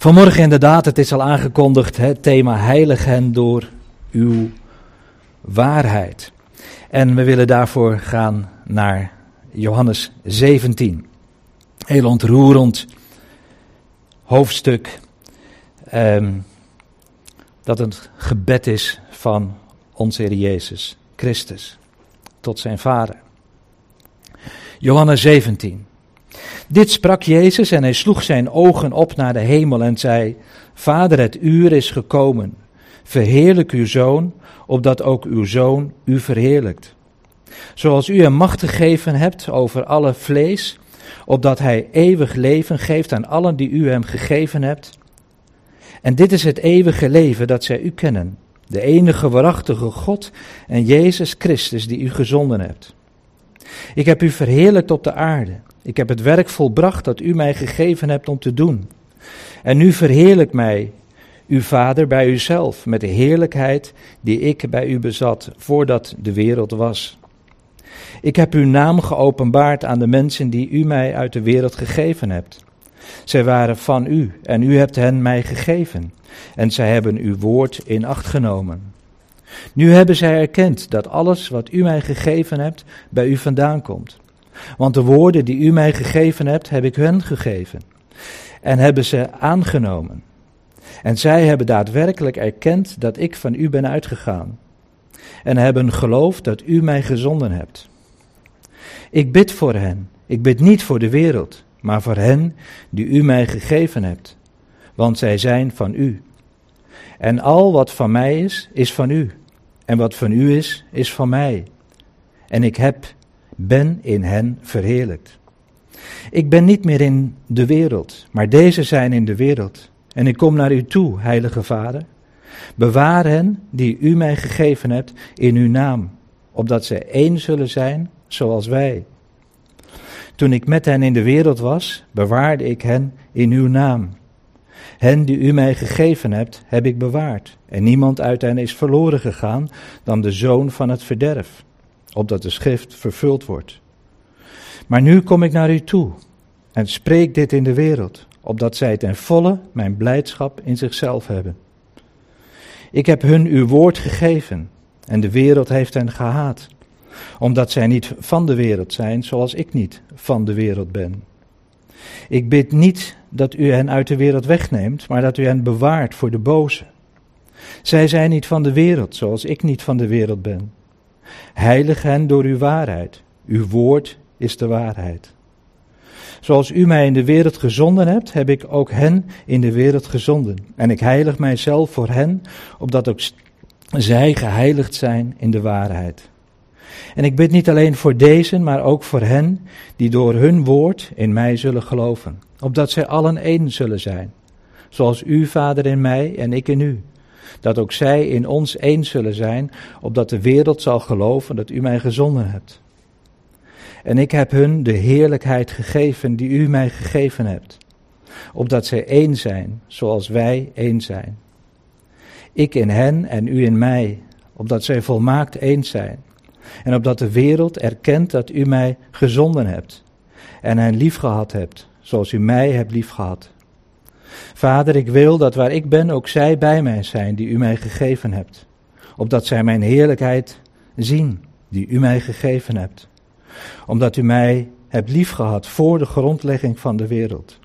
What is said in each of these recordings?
Vanmorgen inderdaad, het is al aangekondigd, het thema heilig hen door uw waarheid. En we willen daarvoor gaan naar Johannes 17. Heel ontroerend hoofdstuk. Ehm, dat het gebed is van onze Heer Jezus Christus tot zijn Vader. Johannes 17. Dit sprak Jezus en hij sloeg zijn ogen op naar de hemel en zei: Vader, het uur is gekomen. Verheerlijk uw zoon, opdat ook uw zoon u verheerlijkt. Zoals u hem macht gegeven hebt over alle vlees, opdat hij eeuwig leven geeft aan allen die u hem gegeven hebt. En dit is het eeuwige leven dat zij u kennen, de enige waarachtige God en Jezus Christus die u gezonden hebt. Ik heb u verheerlijkt op de aarde. Ik heb het werk volbracht dat u mij gegeven hebt om te doen. En nu verheerlijk mij, uw Vader, bij uzelf, met de heerlijkheid die ik bij u bezat, voordat de wereld was. Ik heb uw naam geopenbaard aan de mensen die u mij uit de wereld gegeven hebt. Zij waren van u en u hebt hen mij gegeven. En zij hebben uw woord in acht genomen. Nu hebben zij erkend dat alles wat u mij gegeven hebt bij u vandaan komt. Want de woorden die u mij gegeven hebt, heb ik hen gegeven. En hebben ze aangenomen. En zij hebben daadwerkelijk erkend dat ik van u ben uitgegaan. En hebben geloofd dat u mij gezonden hebt. Ik bid voor hen. Ik bid niet voor de wereld, maar voor hen die u mij gegeven hebt. Want zij zijn van u. En al wat van mij is, is van u. En wat van u is, is van mij. En ik heb ben in hen verheerlijkt. Ik ben niet meer in de wereld, maar deze zijn in de wereld. En ik kom naar u toe, heilige Vader. Bewaar hen die u mij gegeven hebt in uw naam, opdat zij één zullen zijn zoals wij. Toen ik met hen in de wereld was, bewaarde ik hen in uw naam. Hen die u mij gegeven hebt, heb ik bewaard. En niemand uit hen is verloren gegaan dan de zoon van het verderf opdat de schrift vervuld wordt. Maar nu kom ik naar u toe en spreek dit in de wereld, opdat zij ten volle mijn blijdschap in zichzelf hebben. Ik heb hun uw woord gegeven en de wereld heeft hen gehaat, omdat zij niet van de wereld zijn zoals ik niet van de wereld ben. Ik bid niet dat u hen uit de wereld wegneemt, maar dat u hen bewaart voor de boze. Zij zijn niet van de wereld zoals ik niet van de wereld ben. Heilig hen door uw waarheid. Uw woord is de waarheid. Zoals u mij in de wereld gezonden hebt, heb ik ook hen in de wereld gezonden. En ik heilig mijzelf voor hen, opdat ook zij geheiligd zijn in de waarheid. En ik bid niet alleen voor deze, maar ook voor hen die door hun woord in mij zullen geloven, opdat zij allen één zullen zijn, zoals u, Vader, in mij en ik in u dat ook zij in ons één zullen zijn, opdat de wereld zal geloven dat u mij gezonden hebt. En ik heb hun de heerlijkheid gegeven die u mij gegeven hebt, opdat zij één zijn, zoals wij één zijn. Ik in hen en u in mij, opdat zij volmaakt één zijn, en opdat de wereld erkent dat u mij gezonden hebt en hen liefgehad hebt, zoals u mij hebt liefgehad. Vader, ik wil dat waar ik ben ook zij bij mij zijn die u mij gegeven hebt, opdat zij mijn heerlijkheid zien die u mij gegeven hebt, omdat u mij hebt liefgehad voor de grondlegging van de wereld.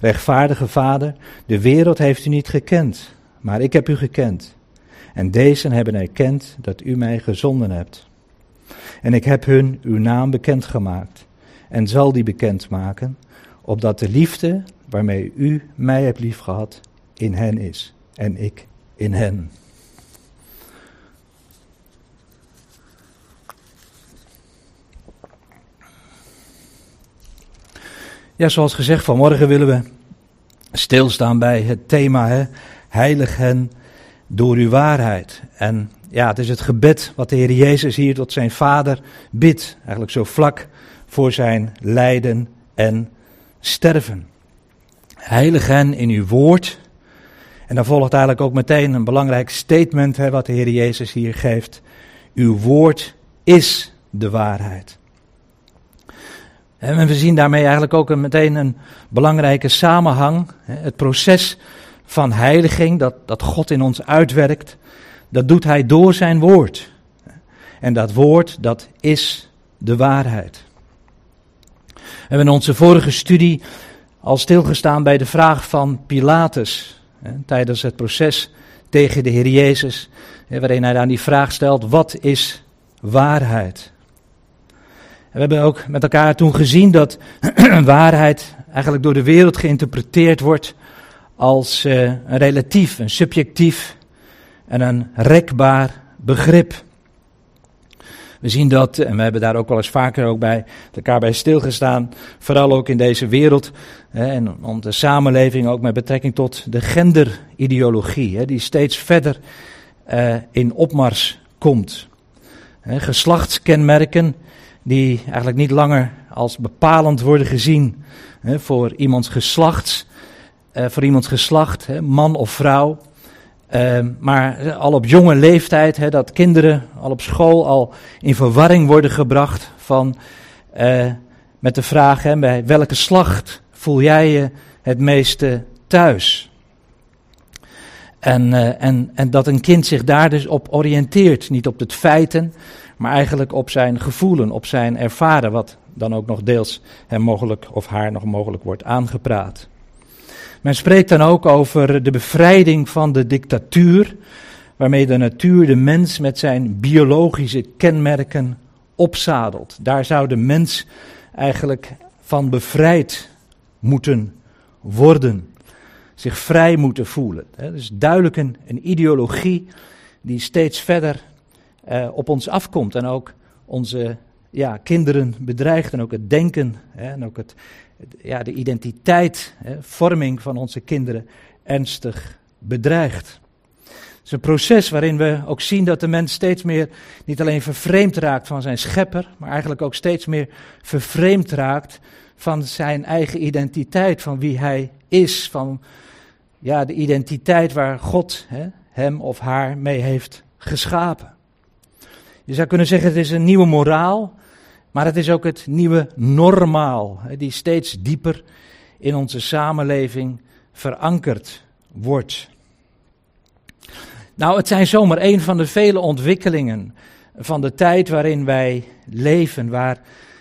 Rechtvaardige Vader, de wereld heeft u niet gekend, maar ik heb u gekend. En deze hebben erkend dat u mij gezonden hebt. En ik heb hun uw naam bekendgemaakt en zal die bekendmaken, opdat de liefde waarmee u mij hebt liefgehad in hen is en ik in hen. Ja, zoals gezegd, vanmorgen willen we stilstaan bij het thema hè, heilig hen door uw waarheid. En ja, het is het gebed wat de Heer Jezus hier tot zijn Vader bidt, eigenlijk zo vlak voor zijn lijden en sterven. Heilig hen in uw woord. En dan volgt eigenlijk ook meteen een belangrijk statement hè, wat de Heer Jezus hier geeft. Uw woord is de waarheid. En we zien daarmee eigenlijk ook meteen een belangrijke samenhang. Het proces van heiliging, dat, dat God in ons uitwerkt, dat doet Hij door zijn woord. En dat woord, dat is de waarheid. Hebben in onze vorige studie al stilgestaan bij de vraag van Pilatus. Hè, tijdens het proces tegen de Heer Jezus. Hè, waarin hij dan die vraag stelt: wat is waarheid? En we hebben ook met elkaar toen gezien dat waarheid eigenlijk door de wereld geïnterpreteerd wordt als uh, een relatief, een subjectief en een rekbaar begrip. We zien dat, en we hebben daar ook wel eens vaker ook bij elkaar bij stilgestaan, vooral ook in deze wereld hè, en onze samenleving ook met betrekking tot de genderideologie, hè, die steeds verder uh, in opmars komt. Hè, geslachtskenmerken die eigenlijk niet langer als bepalend worden gezien hè, voor iemands geslacht, voor iemands geslacht, man of vrouw. Uh, maar al op jonge leeftijd, dat kinderen al op school al in verwarring worden gebracht van, uh, met de vraag, bij welke slacht voel jij je het meeste thuis? En, uh, en, en dat een kind zich daar dus op oriënteert, niet op de feiten, maar eigenlijk op zijn gevoelen, op zijn ervaren, wat dan ook nog deels hem mogelijk of haar nog mogelijk wordt aangepraat. Men spreekt dan ook over de bevrijding van de dictatuur, waarmee de natuur de mens met zijn biologische kenmerken opzadelt. Daar zou de mens eigenlijk van bevrijd moeten worden, zich vrij moeten voelen. Het is duidelijk een, een ideologie die steeds verder uh, op ons afkomt en ook onze ja, kinderen bedreigt en ook het denken hè, en ook het, ja, de identiteit, hè, vorming van onze kinderen ernstig bedreigt. Het is een proces waarin we ook zien dat de mens steeds meer niet alleen vervreemd raakt van zijn schepper, maar eigenlijk ook steeds meer vervreemd raakt van zijn eigen identiteit, van wie hij is, van ja, de identiteit waar God hè, hem of haar mee heeft geschapen. Je zou kunnen zeggen, het is een nieuwe moraal, maar het is ook het nieuwe normaal, die steeds dieper in onze samenleving verankerd wordt. Nou, het zijn zomaar een van de vele ontwikkelingen van de tijd waarin wij leven, waar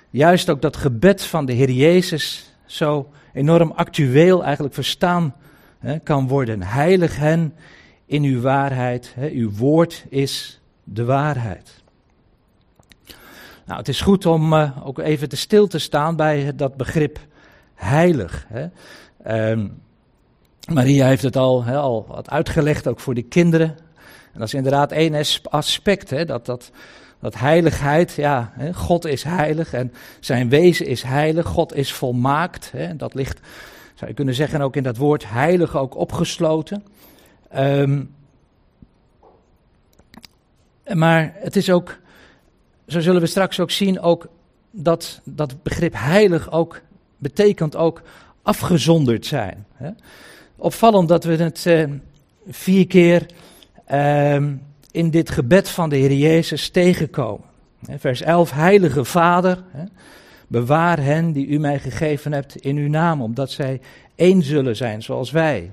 juist ook dat gebed van de Heer Jezus zo enorm actueel eigenlijk verstaan hè, kan worden. Heilig hen in uw waarheid, hè, uw woord is de waarheid. Nou, het is goed om uh, ook even te stil te staan bij dat begrip heilig. Hè. Um, Maria heeft het al, al wat uitgelegd, ook voor de kinderen. En dat is inderdaad één aspect, dat, dat, dat heiligheid, ja, God is heilig en zijn wezen is heilig, God is volmaakt. Dat ligt, zou je kunnen zeggen, ook in dat woord heilig ook opgesloten. Um, maar het is ook zo zullen we straks ook zien, ook dat dat begrip heilig ook betekent ook afgezonderd zijn. Hè? Opvallend dat we het eh, vier keer eh, in dit gebed van de Heer Jezus tegenkomen. Vers 11, Heilige Vader, bewaar hen die u mij gegeven hebt in uw naam, omdat zij één zullen zijn zoals wij.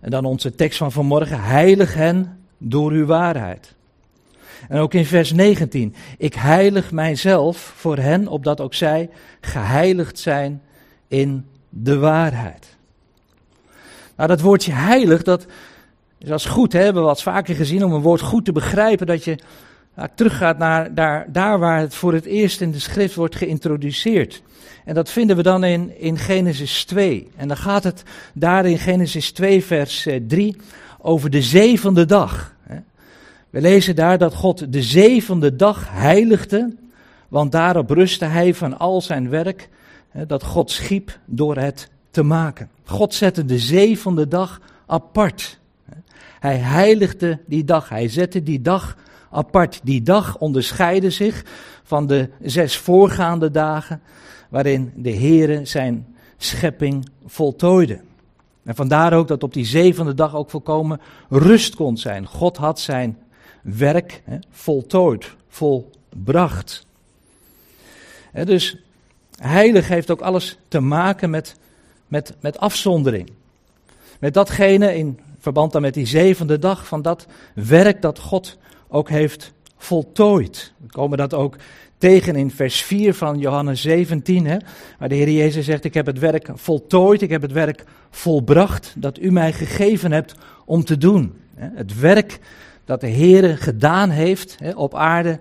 En dan onze tekst van vanmorgen, heilig hen door uw waarheid. En ook in vers 19. Ik heilig mijzelf voor hen, opdat ook zij geheiligd zijn in de waarheid. Nou, dat woordje heilig, dat is als goed, hè, hebben we wat vaker gezien om een woord goed te begrijpen, dat je nou, teruggaat naar daar, daar waar het voor het eerst in de schrift wordt geïntroduceerd. En dat vinden we dan in, in Genesis 2. En dan gaat het daar in Genesis 2, vers 3 eh, over de zevende dag. We lezen daar dat God de zevende dag heiligde, want daarop rustte hij van al zijn werk dat God schiep door het te maken. God zette de zevende dag apart. Hij heiligde die dag, hij zette die dag apart. Die dag onderscheidde zich van de zes voorgaande dagen waarin de Heere zijn schepping voltooide. En vandaar ook dat op die zevende dag ook volkomen rust kon zijn. God had zijn werk hè, voltooid, volbracht. Hè, dus Heilig heeft ook alles te maken met, met, met afzondering. Met datgene in verband dan met die zevende dag van dat werk dat God ook heeft voltooid. We komen dat ook tegen in vers 4 van Johannes 17, hè, waar de Heer Jezus zegt, ik heb het werk voltooid, ik heb het werk volbracht dat u mij gegeven hebt om te doen. Het werk dat de Heer gedaan heeft hè, op aarde,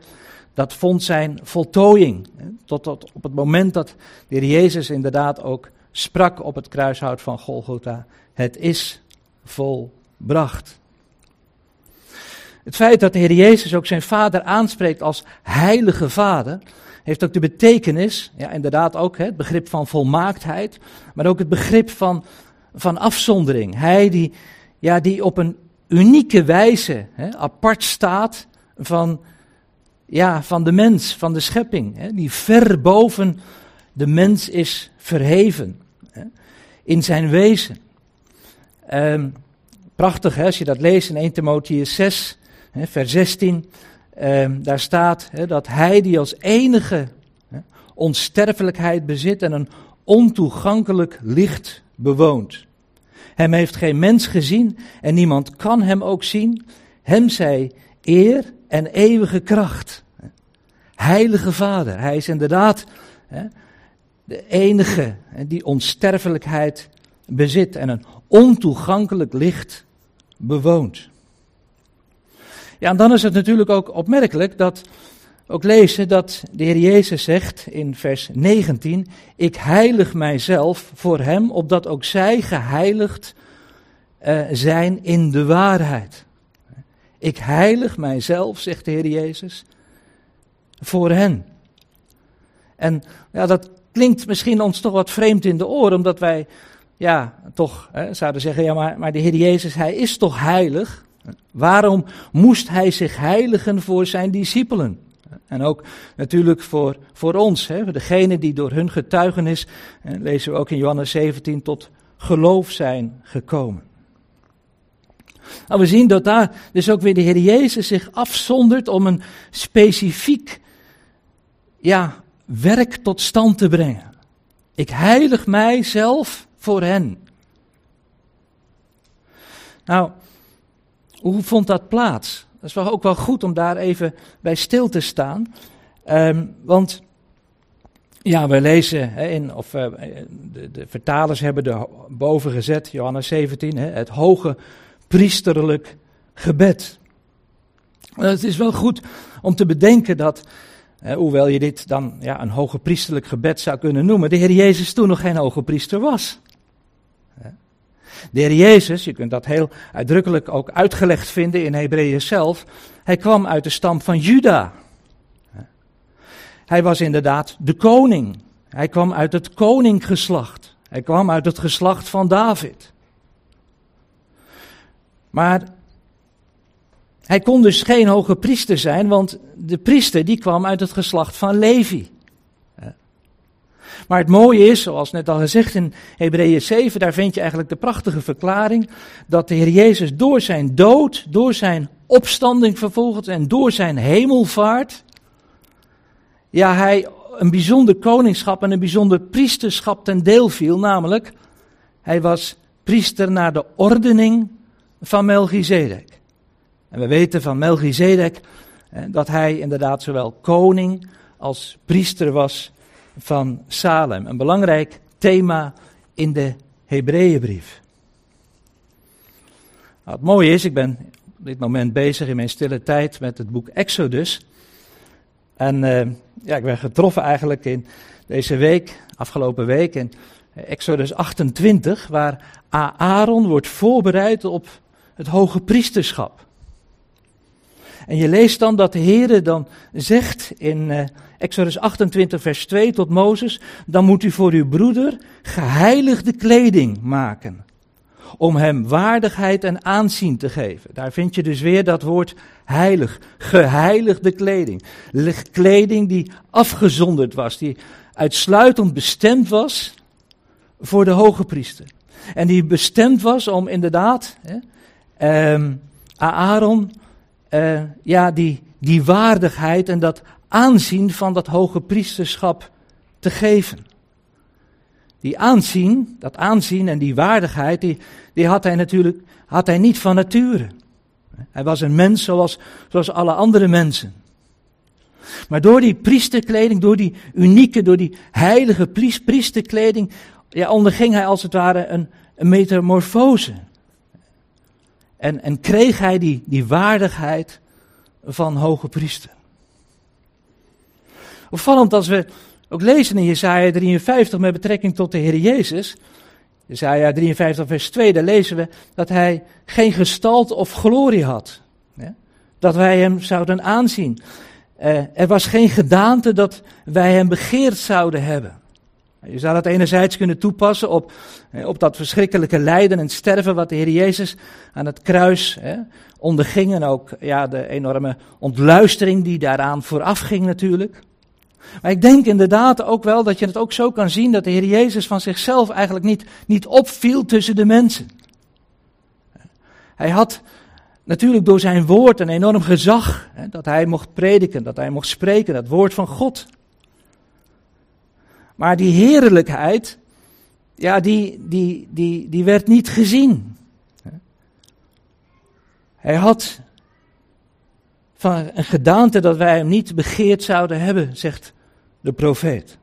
dat vond zijn voltooiing. Tot, tot op het moment dat de Heer Jezus inderdaad ook sprak op het kruishout van Golgotha, het is volbracht. Het feit dat de Heer Jezus ook zijn vader aanspreekt als heilige vader, heeft ook de betekenis, ja inderdaad ook hè, het begrip van volmaaktheid, maar ook het begrip van, van afzondering. Hij die, ja, die op een unieke wijze hè, apart staat van, ja, van de mens, van de schepping, hè, die ver boven de mens is verheven hè, in zijn wezen. Um, prachtig hè, als je dat leest in 1 Timotheüs 6, vers 16, ehm, daar staat dat hij die als enige onsterfelijkheid bezit en een ontoegankelijk licht bewoont. Hem heeft geen mens gezien en niemand kan hem ook zien. Hem zij eer en eeuwige kracht. Heilige Vader, hij is inderdaad de enige die onsterfelijkheid bezit en een ontoegankelijk licht bewoont. Ja, en dan is het natuurlijk ook opmerkelijk dat ook lezen dat de Heer Jezus zegt in vers 19: Ik heilig mijzelf voor Hem, opdat ook zij geheiligd uh, zijn in de waarheid. Ik heilig mijzelf, zegt de Heer Jezus, voor hen. En ja, dat klinkt misschien ons toch wat vreemd in de oren, omdat wij ja, toch hè, zouden zeggen, ja, maar, maar de Heer Jezus, Hij is toch heilig? Waarom moest hij zich heiligen voor zijn discipelen? En ook natuurlijk voor, voor ons, hè, degene die door hun getuigenis, lezen we ook in Johannes 17, tot geloof zijn gekomen. Nou, we zien dat daar dus ook weer de Heer Jezus zich afzondert om een specifiek ja, werk tot stand te brengen. Ik heilig mijzelf voor hen. Nou, hoe vond dat plaats? Dat is wel ook wel goed om daar even bij stil te staan. Um, want ja, we lezen hè, in, of uh, de, de, vertalers hebben er boven gezet, Johannes 17, hè, het hoge priesterlijk gebed. Het is wel goed om te bedenken dat, hoewel je dit dan ja, een hoge priesterlijk gebed zou kunnen noemen, de Heer Jezus toen nog geen hoge priester was. De heer Jezus, je kunt dat heel uitdrukkelijk ook uitgelegd vinden in Hebreeën zelf, hij kwam uit de stam van Juda. Hij was inderdaad de koning. Hij kwam uit het koninggeslacht. Hij kwam uit het geslacht van David. Maar hij kon dus geen hoge priester zijn, want de priester die kwam uit het geslacht van Levi. Maar het mooie is, zoals net al gezegd in Hebreeën 7, daar vind je eigenlijk de prachtige verklaring dat de Heer Jezus door zijn dood, door zijn opstanding vervolgens en door zijn hemelvaart, ja, hij een bijzonder koningschap en een bijzonder priesterschap ten deel viel, namelijk hij was priester naar de ordening van Melchizedek. En we weten van Melchizedek dat hij inderdaad zowel koning als priester was van Salem. Een belangrijk thema in de Hebreeënbrief. Nou, het mooie is, ik ben op dit moment bezig in mijn stille tijd met het boek Exodus. En uh, ja, ik ben getroffen eigenlijk in deze week, afgelopen week, in Exodus 28, waar Aaron wordt voorbereid op het hoge priesterschap. En je leest dan dat de Heere dan zegt in uh, Exodus 28, vers 2 tot Mozes, dan moet u voor uw broeder geheiligde kleding maken, om hem waardigheid en aanzien te geven. Daar vind je dus weer dat woord heilig, geheiligde kleding. Kleding die afgezonderd was, die uitsluitend bestemd was voor de hoge priester. En die bestemd was om inderdaad hè, um, Aaron uh, ja, die, die waardigheid en dat aanzien van dat hoge priesterschap te geven. Die aanzien, dat aanzien en die waardigheid, die, die had hij natuurlijk had hij niet van nature. Hij was een mens zoals, zoals alle andere mensen. Maar door die priesterkleding, door die unieke, door die heilige priesterkleding, ja, onderging hij als het ware een, een metamorfose. En, en kreeg hij die, die waardigheid van hoge priester. Opvallend als we ook lezen in Jesaja 53 met betrekking tot de Heer Jezus. Jesaja 53 vers 2, daar lezen we dat hij geen gestalte of glorie had. Dat wij hem zouden aanzien. Uh, er was geen gedaante dat wij hem begeerd zouden hebben. Je zou dat enerzijds kunnen toepassen op, op dat verschrikkelijke lijden en sterven wat de Heer Jezus aan het kruis hè, onderging. En ook ja, de enorme ontluistering die daaraan vooraf ging natuurlijk. Maar ik denk inderdaad ook wel dat je het ook zo kan zien dat de Heer Jezus van zichzelf eigenlijk niet, niet opviel tussen de mensen. Hij had natuurlijk door zijn woord een enorm gezag, hè, dat hij mocht prediken, dat hij mocht spreken, dat woord van God. Maar die heerlijkheid, ja, die, die, die, die werd niet gezien. Hij had van een gedaante dat wij hem niet begeerd zouden hebben, zegt de profeet.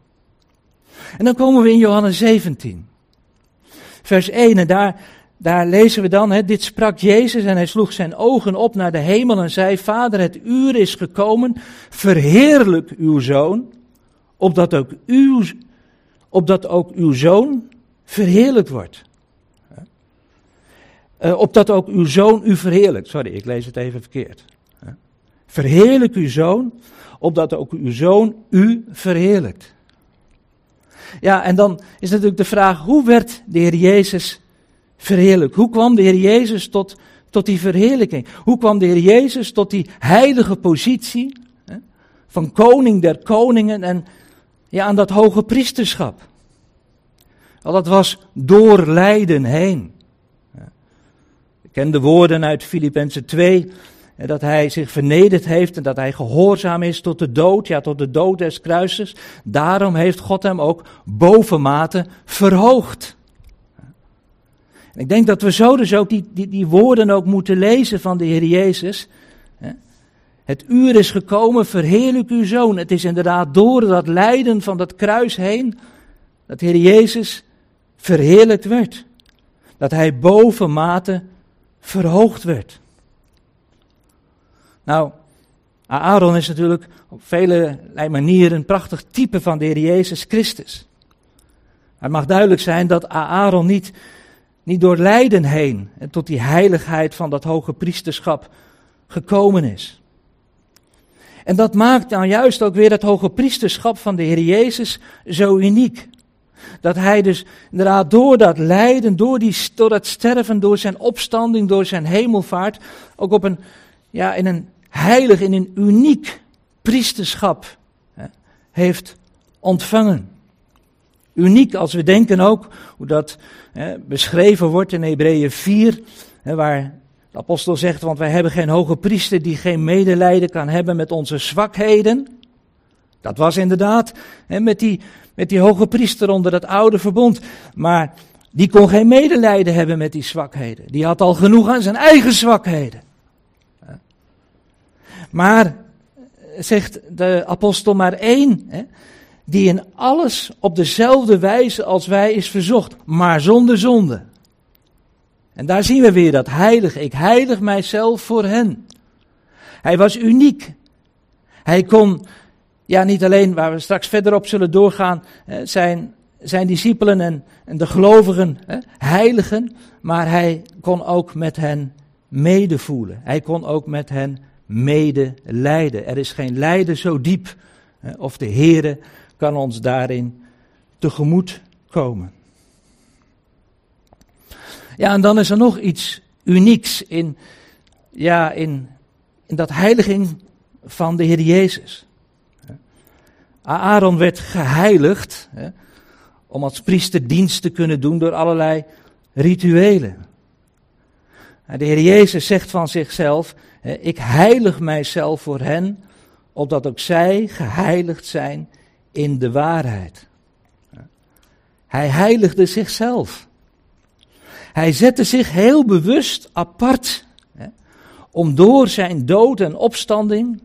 En dan komen we in Johannes 17, vers 1 en daar, daar lezen we dan, dit sprak Jezus en hij sloeg zijn ogen op naar de hemel en zei, Vader, het uur is gekomen, verheerlijk uw zoon, opdat ook uw, opdat ook uw zoon verheerlijkt wordt. Uh, opdat ook uw zoon u verheerlijkt. Sorry, ik lees het even verkeerd. Verheerlijk uw zoon, opdat ook uw zoon u verheerlijkt. Ja, en dan is natuurlijk de vraag, hoe werd de Heer Jezus verheerlijkt? Hoe kwam de Heer Jezus tot, tot die verheerlijking? Hoe kwam de Heer Jezus tot die heilige positie hè, van koning der koningen en ja, aan dat hoge priesterschap? Wel, dat was door lijden heen. Ik ken de woorden uit Filippenzen 2, dat hij zich vernederd heeft en dat hij gehoorzaam is tot de dood, ja tot de dood des kruises. Daarom heeft God hem ook bovenmate verhoogd. En ik denk dat we zo dus ook die, die, die woorden ook moeten lezen van de Heer Jezus. Het uur is gekomen, verheerlijk uw zoon. Het is inderdaad door dat lijden van dat kruis heen dat Heer Jezus verheerlijkt werd. Dat hij bovenmate verhoogd werd. Nou, Aaron is natuurlijk op vele manieren een prachtig type van de Heer Jezus Christus. Het mag duidelijk zijn dat Aaron niet, niet door lijden heen en tot die heiligheid van dat hoge priesterschap gekomen is. En dat maakt nou juist ook weer het hoge priesterschap van de Heer Jezus zo uniek. Dat hij dus inderdaad door dat lijden, door, die, door dat sterven, door zijn opstanding, door zijn hemelvaart, ook op een, ja, in een heilig, in een uniek priesterschap hè, heeft ontvangen. Uniek als we denken ook hoe dat hè, beschreven wordt in Hebreeën 4, hè, waar de apostel zegt, want wij hebben geen hoge priester die geen medelijden kan hebben met onze zwakheden. Dat was inderdaad hè, met, die, met die hoge priester onder het oude verbond. Maar die kon geen medelijden hebben met die zwakheden. Die had al genoeg aan zijn eigen zwakheden. Maar, zegt de apostel, maar één, hè, die in alles op dezelfde wijze als wij is verzocht, maar zonder zonde. En daar zien we weer dat heilig, ik heilig mijzelf voor hen. Hij was uniek. Hij kon, ja niet alleen waar we straks verder op zullen doorgaan, zijn, zijn discipelen en, en de gelovigen hè, heiligen, maar hij kon ook met hen medevoelen. Hij kon ook met hen medelijden. Er is geen lijden zo diep of de Heere kan ons daarin tegemoet komen. Ja, en dan is er nog iets unieks in, ja, in, in dat heiliging van de Heer Jezus. Aaron werd geheiligd hè, om als priester dienst te kunnen doen door allerlei rituelen. De Heer Jezus zegt van zichzelf, ik heilig mijzelf voor hen, opdat ook zij geheiligd zijn in de waarheid. Hij heiligde zichzelf. Hij zette zich heel bewust apart hè, om door zijn dood en opstanding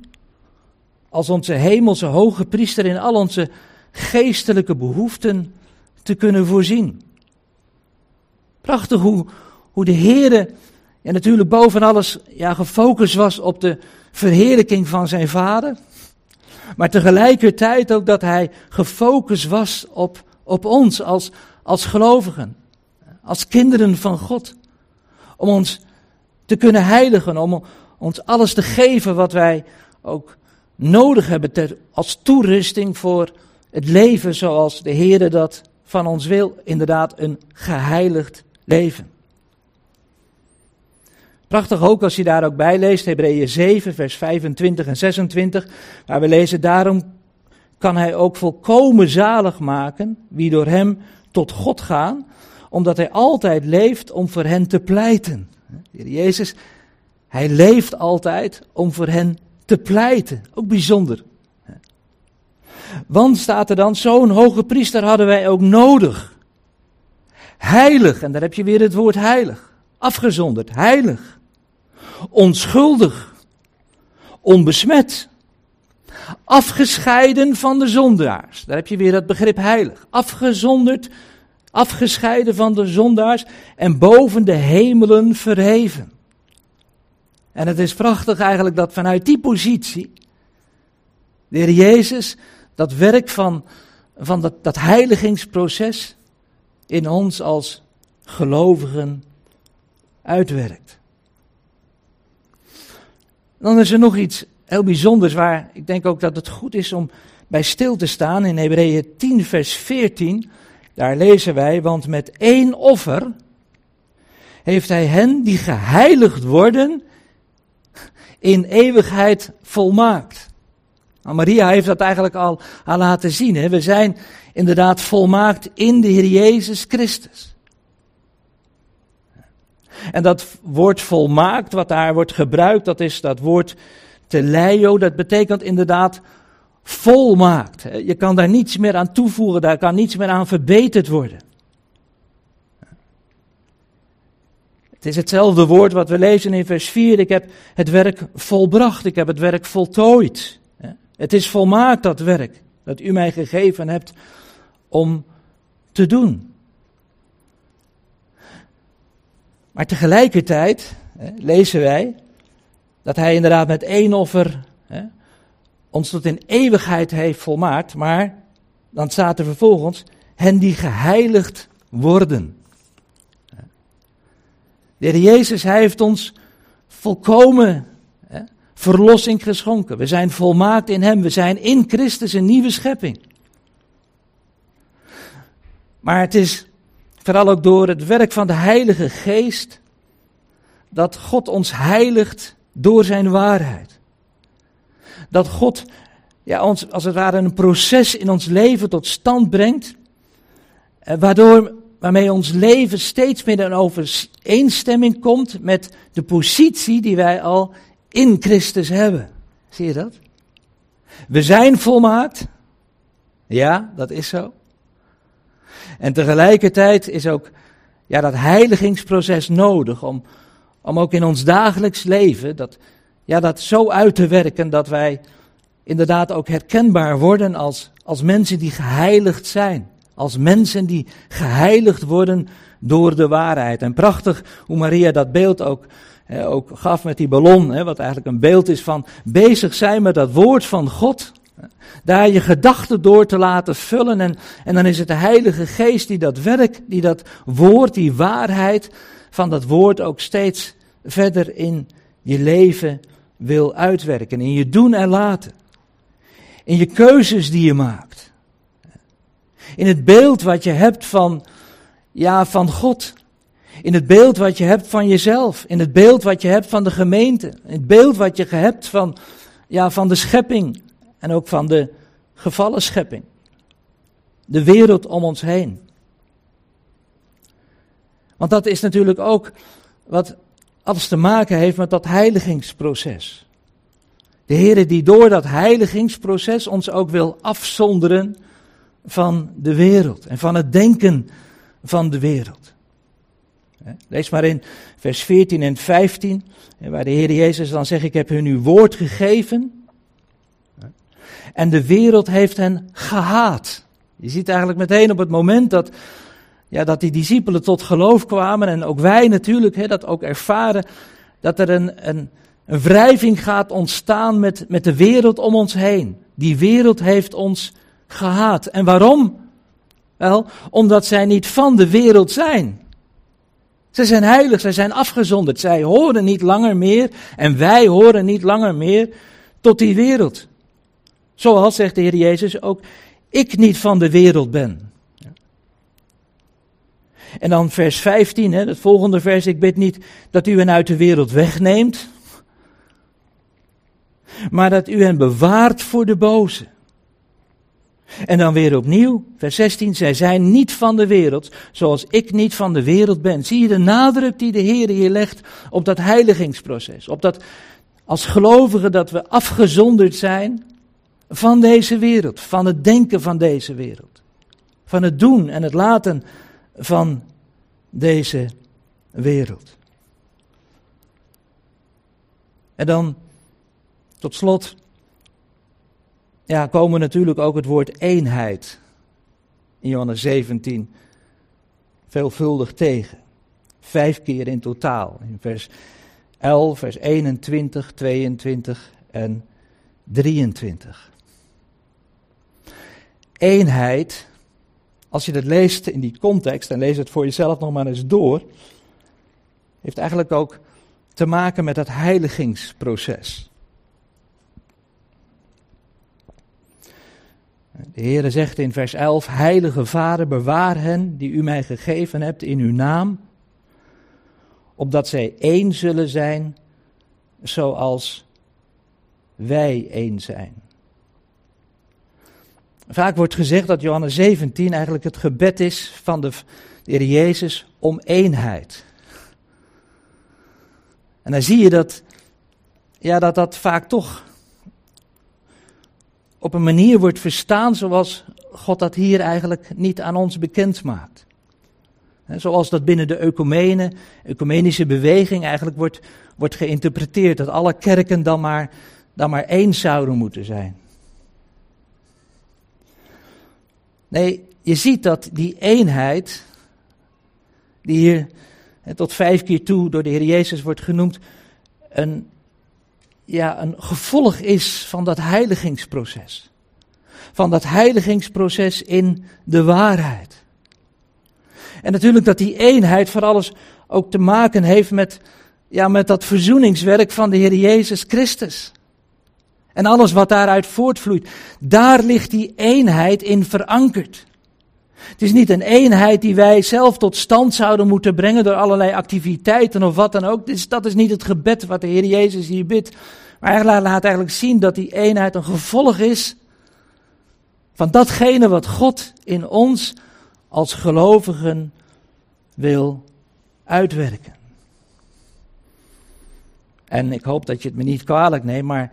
als onze hemelse hoge priester in al onze geestelijke behoeften te kunnen voorzien. Prachtig hoe, hoe de Heere, en natuurlijk boven alles ja, gefocust was op de verheerlijking van zijn vader. Maar tegelijkertijd ook dat hij gefocust was op, op ons als, als gelovigen, als kinderen van God. Om ons te kunnen heiligen, om ons alles te geven wat wij ook nodig hebben ter, als toerusting voor het leven zoals de Heer dat van ons wil. Inderdaad, een geheiligd leven. Prachtig ook als je daar ook bij leest, Hebreeën 7, vers 25 en 26, waar we lezen, daarom kan hij ook volkomen zalig maken wie door hem tot God gaan, omdat hij altijd leeft om voor hen te pleiten. Jezus, hij leeft altijd om voor hen te pleiten. Ook bijzonder. Want staat er dan, zo'n hoge priester hadden wij ook nodig. Heilig, en daar heb je weer het woord heilig. Afgezonderd, heilig. Onschuldig. Onbesmet. Afgescheiden van de zondaars. Daar heb je weer het begrip heilig. Afgezonderd, afgescheiden van de zondaars en boven de hemelen verheven. En het is prachtig eigenlijk dat vanuit die positie de Heer Jezus dat werk van, van dat, dat heiligingsproces in ons als gelovigen uitwerkt. Dan is er nog iets heel bijzonders waar ik denk ook dat het goed is om bij stil te staan. In Hebreeën 10, vers 14, daar lezen wij, want met één offer heeft hij hen die geheiligd worden in eeuwigheid volmaakt. Nou, Maria heeft dat eigenlijk al, al laten zien. Hè? We zijn inderdaad volmaakt in de Heer Jezus Christus. En dat woord volmaakt, wat daar wordt gebruikt, dat is dat woord teleio, dat betekent inderdaad volmaakt. Je kan daar niets meer aan toevoegen, daar kan niets meer aan verbeterd worden. Het is hetzelfde woord wat we lezen in vers 4. Ik heb het werk volbracht, ik heb het werk voltooid. Het is volmaakt dat werk dat u mij gegeven hebt om te doen. Maar tegelijkertijd lezen wij dat hij inderdaad met één offer ons tot in eeuwigheid heeft volmaakt. Maar dan staat er vervolgens hen die geheiligd worden. De Heer Jezus, Hij heeft ons volkomen hè, verlossing geschonken. We zijn volmaakt in Hem. We zijn in Christus een nieuwe schepping. Maar het is vooral ook door het werk van de Heilige Geest dat God ons heiligt door Zijn waarheid. Dat God ja, ons als het ware een proces in ons leven tot stand brengt, eh, waardoor waarmee ons leven steeds meer in overeenstemming komt met de positie die wij al in Christus hebben. Zie je dat? We zijn volmaakt. Ja, dat is zo. En tegelijkertijd is ook ja, dat heiligingsproces nodig om, om ook in ons dagelijks leven dat, ja, dat zo uit te werken dat wij inderdaad ook herkenbaar worden als, als mensen die geheiligd zijn. Als mensen die geheiligd worden door de waarheid. En prachtig hoe Maria dat beeld ook, ook gaf met die ballon, wat eigenlijk een beeld is van bezig zijn met dat woord van God. Daar je gedachten door te laten vullen. En, en dan is het de Heilige Geest die dat werk, die dat woord, die waarheid van dat woord ook steeds verder in je leven wil uitwerken. In je doen en laten. In je keuzes die je maakt. In het beeld wat je hebt van, ja, van God. In het beeld wat je hebt van jezelf. In het beeld wat je hebt van de gemeente. In het beeld wat je hebt van, ja, van de schepping. En ook van de gevallen schepping. De wereld om ons heen. Want dat is natuurlijk ook wat alles te maken heeft met dat heiligingsproces. De Heer die door dat heiligingsproces ons ook wil afzonderen van de wereld en van het denken van de wereld. Lees maar in vers 14 en 15, waar de Heer Jezus dan zegt, ik heb hun uw woord gegeven. En de wereld heeft hen gehaat. Je ziet eigenlijk meteen op het moment dat, ja, dat die discipelen tot geloof kwamen, en ook wij natuurlijk, hè, dat ook ervaren, dat er een, een, een wrijving gaat ontstaan met, met de wereld om ons heen. Die wereld heeft ons gehaat. En waarom? Wel, omdat zij niet van de wereld zijn. Zij zijn heilig, zij zijn afgezonderd. Zij horen niet langer meer en wij horen niet langer meer tot die wereld. Zoals, zegt de Heer Jezus, ook ik niet van de wereld ben. En dan vers 15, hè, het volgende vers, ik bid niet dat u hen uit de wereld wegneemt, maar dat u hen bewaart voor de boze. En dan weer opnieuw, vers 16, zij zijn niet van de wereld, zoals ik niet van de wereld ben. Zie je de nadruk die de Heer hier legt op dat heiligingsproces, op dat als gelovigen dat we afgezonderd zijn van deze wereld, van het denken van deze wereld, van het doen en het laten van deze wereld. En dan tot slot ja, komen natuurlijk ook het woord eenheid in Johannes 17 veelvuldig tegen. Vijf keer in totaal. In vers 11, vers 21, 22 en 23. Eenheid, als je dat leest in die context en lees het voor jezelf nog maar eens door, heeft eigenlijk ook te maken met dat heiligingsproces. De Heere zegt in vers 11, Heilige Vader, bewaar hen die u mij gegeven hebt in uw naam, opdat zij één zullen zijn zoals wij één zijn. Vaak wordt gezegd dat Johannes 17 eigenlijk het gebed is van de, Heer Jezus om eenheid. En dan zie je dat, ja, dat dat vaak toch op een manier wordt verstaan zoals God dat hier eigenlijk niet aan ons bekend maakt. Zoals dat binnen de ecumene, ecumenische beweging eigenlijk wordt, wordt geïnterpreteerd. Dat alle kerken dan maar, dan maar één zouden moeten zijn. Nee, je ziet dat die eenheid, die hier tot vijf keer toe door de Heer Jezus wordt genoemd, een, ja, een gevolg is van dat heiligingsproces. Van dat heiligingsproces in de waarheid. En natuurlijk dat die eenheid voor alles ook te maken heeft met, ja, met dat verzoeningswerk van de Heer Jezus Christus. En alles wat daaruit voortvloeit. Daar ligt die eenheid in verankerd. Het is niet een eenheid die wij zelf tot stand zouden moeten brengen door allerlei activiteiten of wat dan ook. Dat is niet het gebed wat de Heer Jezus hier bidt. Maar hij laat eigenlijk zien dat die eenheid een gevolg is van datgene wat God in ons als gelovigen wil uitwerken. En ik hoop dat je het me niet kwalijk neemt, maar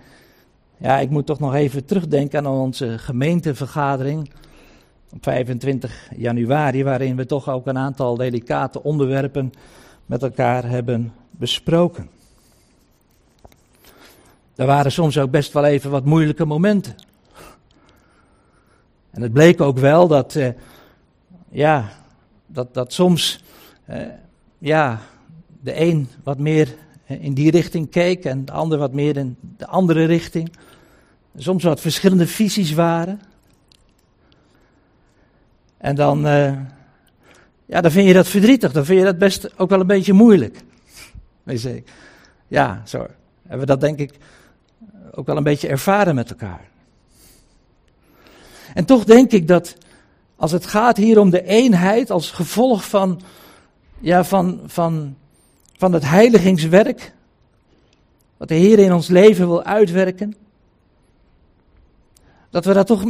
ja, ik moet toch nog even terugdenken aan onze gemeentevergadering op 25 januari, waarin we toch ook een aantal delicate onderwerpen met elkaar hebben besproken. Er waren soms ook best wel even wat moeilijke momenten. En het bleek ook wel dat, eh, ja, dat, dat soms, eh, ja, de een wat meer in die richting keek en de ander wat meer in de andere richting. Soms wat verschillende visies waren. En dan, uh, ja, dan vind je dat verdrietig, dan vind je dat best ook wel een beetje moeilijk. Ja, zo hebben we dat denk ik ook wel een beetje ervaren met elkaar. En toch denk ik dat als het gaat hier om de eenheid als gevolg van, ja, van, van, van het heiligingswerk, wat de Heer in ons leven wil uitwerken, dat we dat toch,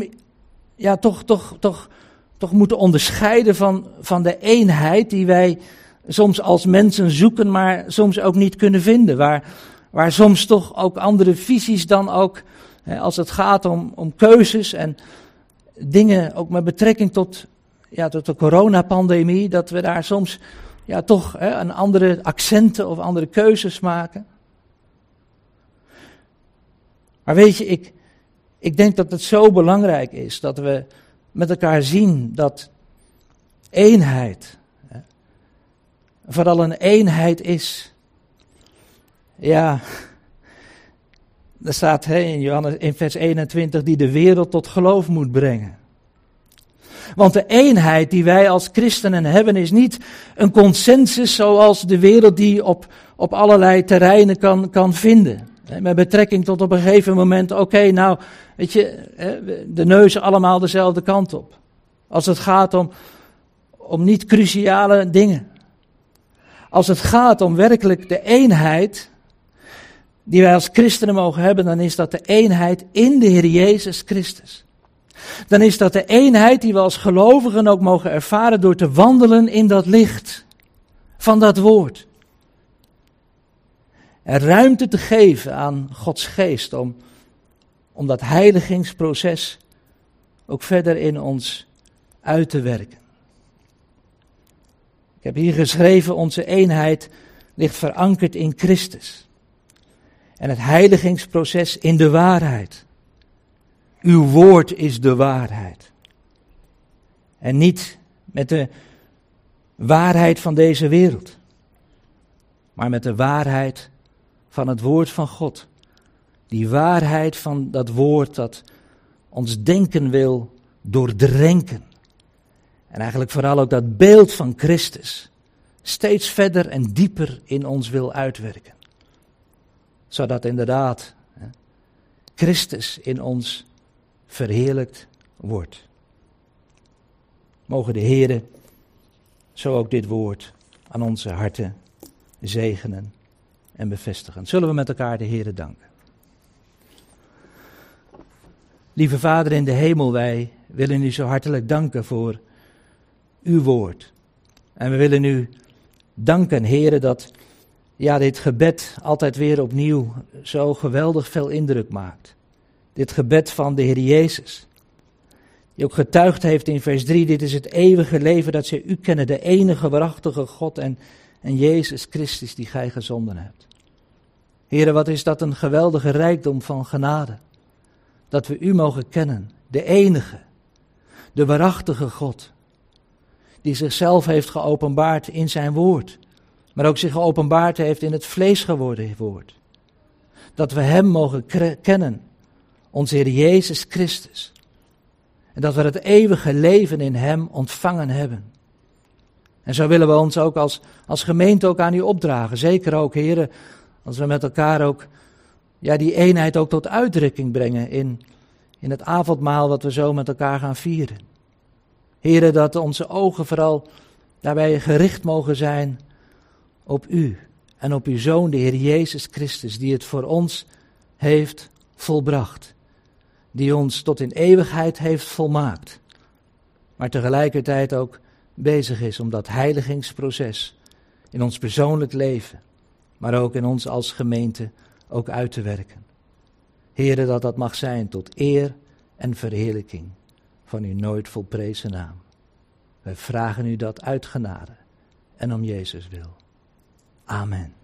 ja, toch, toch, toch, toch moeten onderscheiden van, van de eenheid die wij soms als mensen zoeken, maar soms ook niet kunnen vinden. Waar, waar soms toch ook andere visies dan ook, hè, als het gaat om, om keuzes en dingen, ook met betrekking tot, ja, tot de coronapandemie, dat we daar soms ja, toch hè, een andere accenten of andere keuzes maken. Maar weet je, ik, ik denk dat het zo belangrijk is dat we met elkaar zien dat eenheid vooral een eenheid is. Ja, er staat in, Johannes, in vers 21 die de wereld tot geloof moet brengen. Want de eenheid die wij als christenen hebben is niet een consensus zoals de wereld die op, op allerlei terreinen kan, kan vinden. Met betrekking tot op een gegeven moment, oké, nou, weet je, de neuzen allemaal dezelfde kant op. Als het gaat om, om niet cruciale dingen. Als het gaat om werkelijk de eenheid die wij als christenen mogen hebben, dan is dat de eenheid in de Heer Jezus Christus. Dan is dat de eenheid die we als gelovigen ook mogen ervaren door te wandelen in dat licht van dat woord. Ruimte te geven aan Gods geest om, om dat heiligingsproces ook verder in ons uit te werken. Ik heb hier geschreven, onze eenheid ligt verankerd in Christus. En het heiligingsproces in de waarheid. Uw woord is de waarheid. En niet met de waarheid van deze wereld, maar met de waarheid van het woord van God. Die waarheid van dat woord dat ons denken wil doordrenken. En eigenlijk vooral ook dat beeld van Christus steeds verder en dieper in ons wil uitwerken. Zodat inderdaad Christus in ons verheerlijkt wordt. Mogen de Heere zo ook dit woord aan onze harten zegenen en bevestigen. Zullen we met elkaar de Heere danken. Lieve Vader in de hemel, wij willen u zo hartelijk danken voor uw woord. En we willen u danken, Heere, dat ja, dit gebed altijd weer opnieuw zo geweldig veel indruk maakt. Dit gebed van de Heer Jezus. Die ook getuigd heeft in vers 3, dit is het eeuwige leven dat zij u kennen, de enige waarachtige God en, en Jezus Christus die gij gezonden hebt. Heren, wat is dat een geweldige rijkdom van genade. Dat we u mogen kennen, de enige, de waarachtige God. Die zichzelf heeft geopenbaard in zijn woord, maar ook zich geopenbaard heeft in het vlees geworden woord. Dat we hem mogen kennen onze Heer Jezus Christus. En dat we het eeuwige leven in Hem ontvangen hebben. En zo willen we ons ook als, als gemeente ook aan u opdragen. Zeker ook, heren, als we met elkaar ook ja, die eenheid ook tot uitdrukking brengen in, in het avondmaal wat we zo met elkaar gaan vieren. Heren, dat onze ogen vooral daarbij gericht mogen zijn op u en op uw Zoon, de Heer Jezus Christus, die het voor ons heeft volbracht die ons tot in eeuwigheid heeft volmaakt, maar tegelijkertijd ook bezig is om dat heiligingsproces in ons persoonlijk leven, maar ook in ons als gemeente ook uit te werken. Heren, dat dat mag zijn tot eer en verheerlijking van uw nooit volprezen naam. Wij vragen u dat uit genade en om Jezus wil. Amen.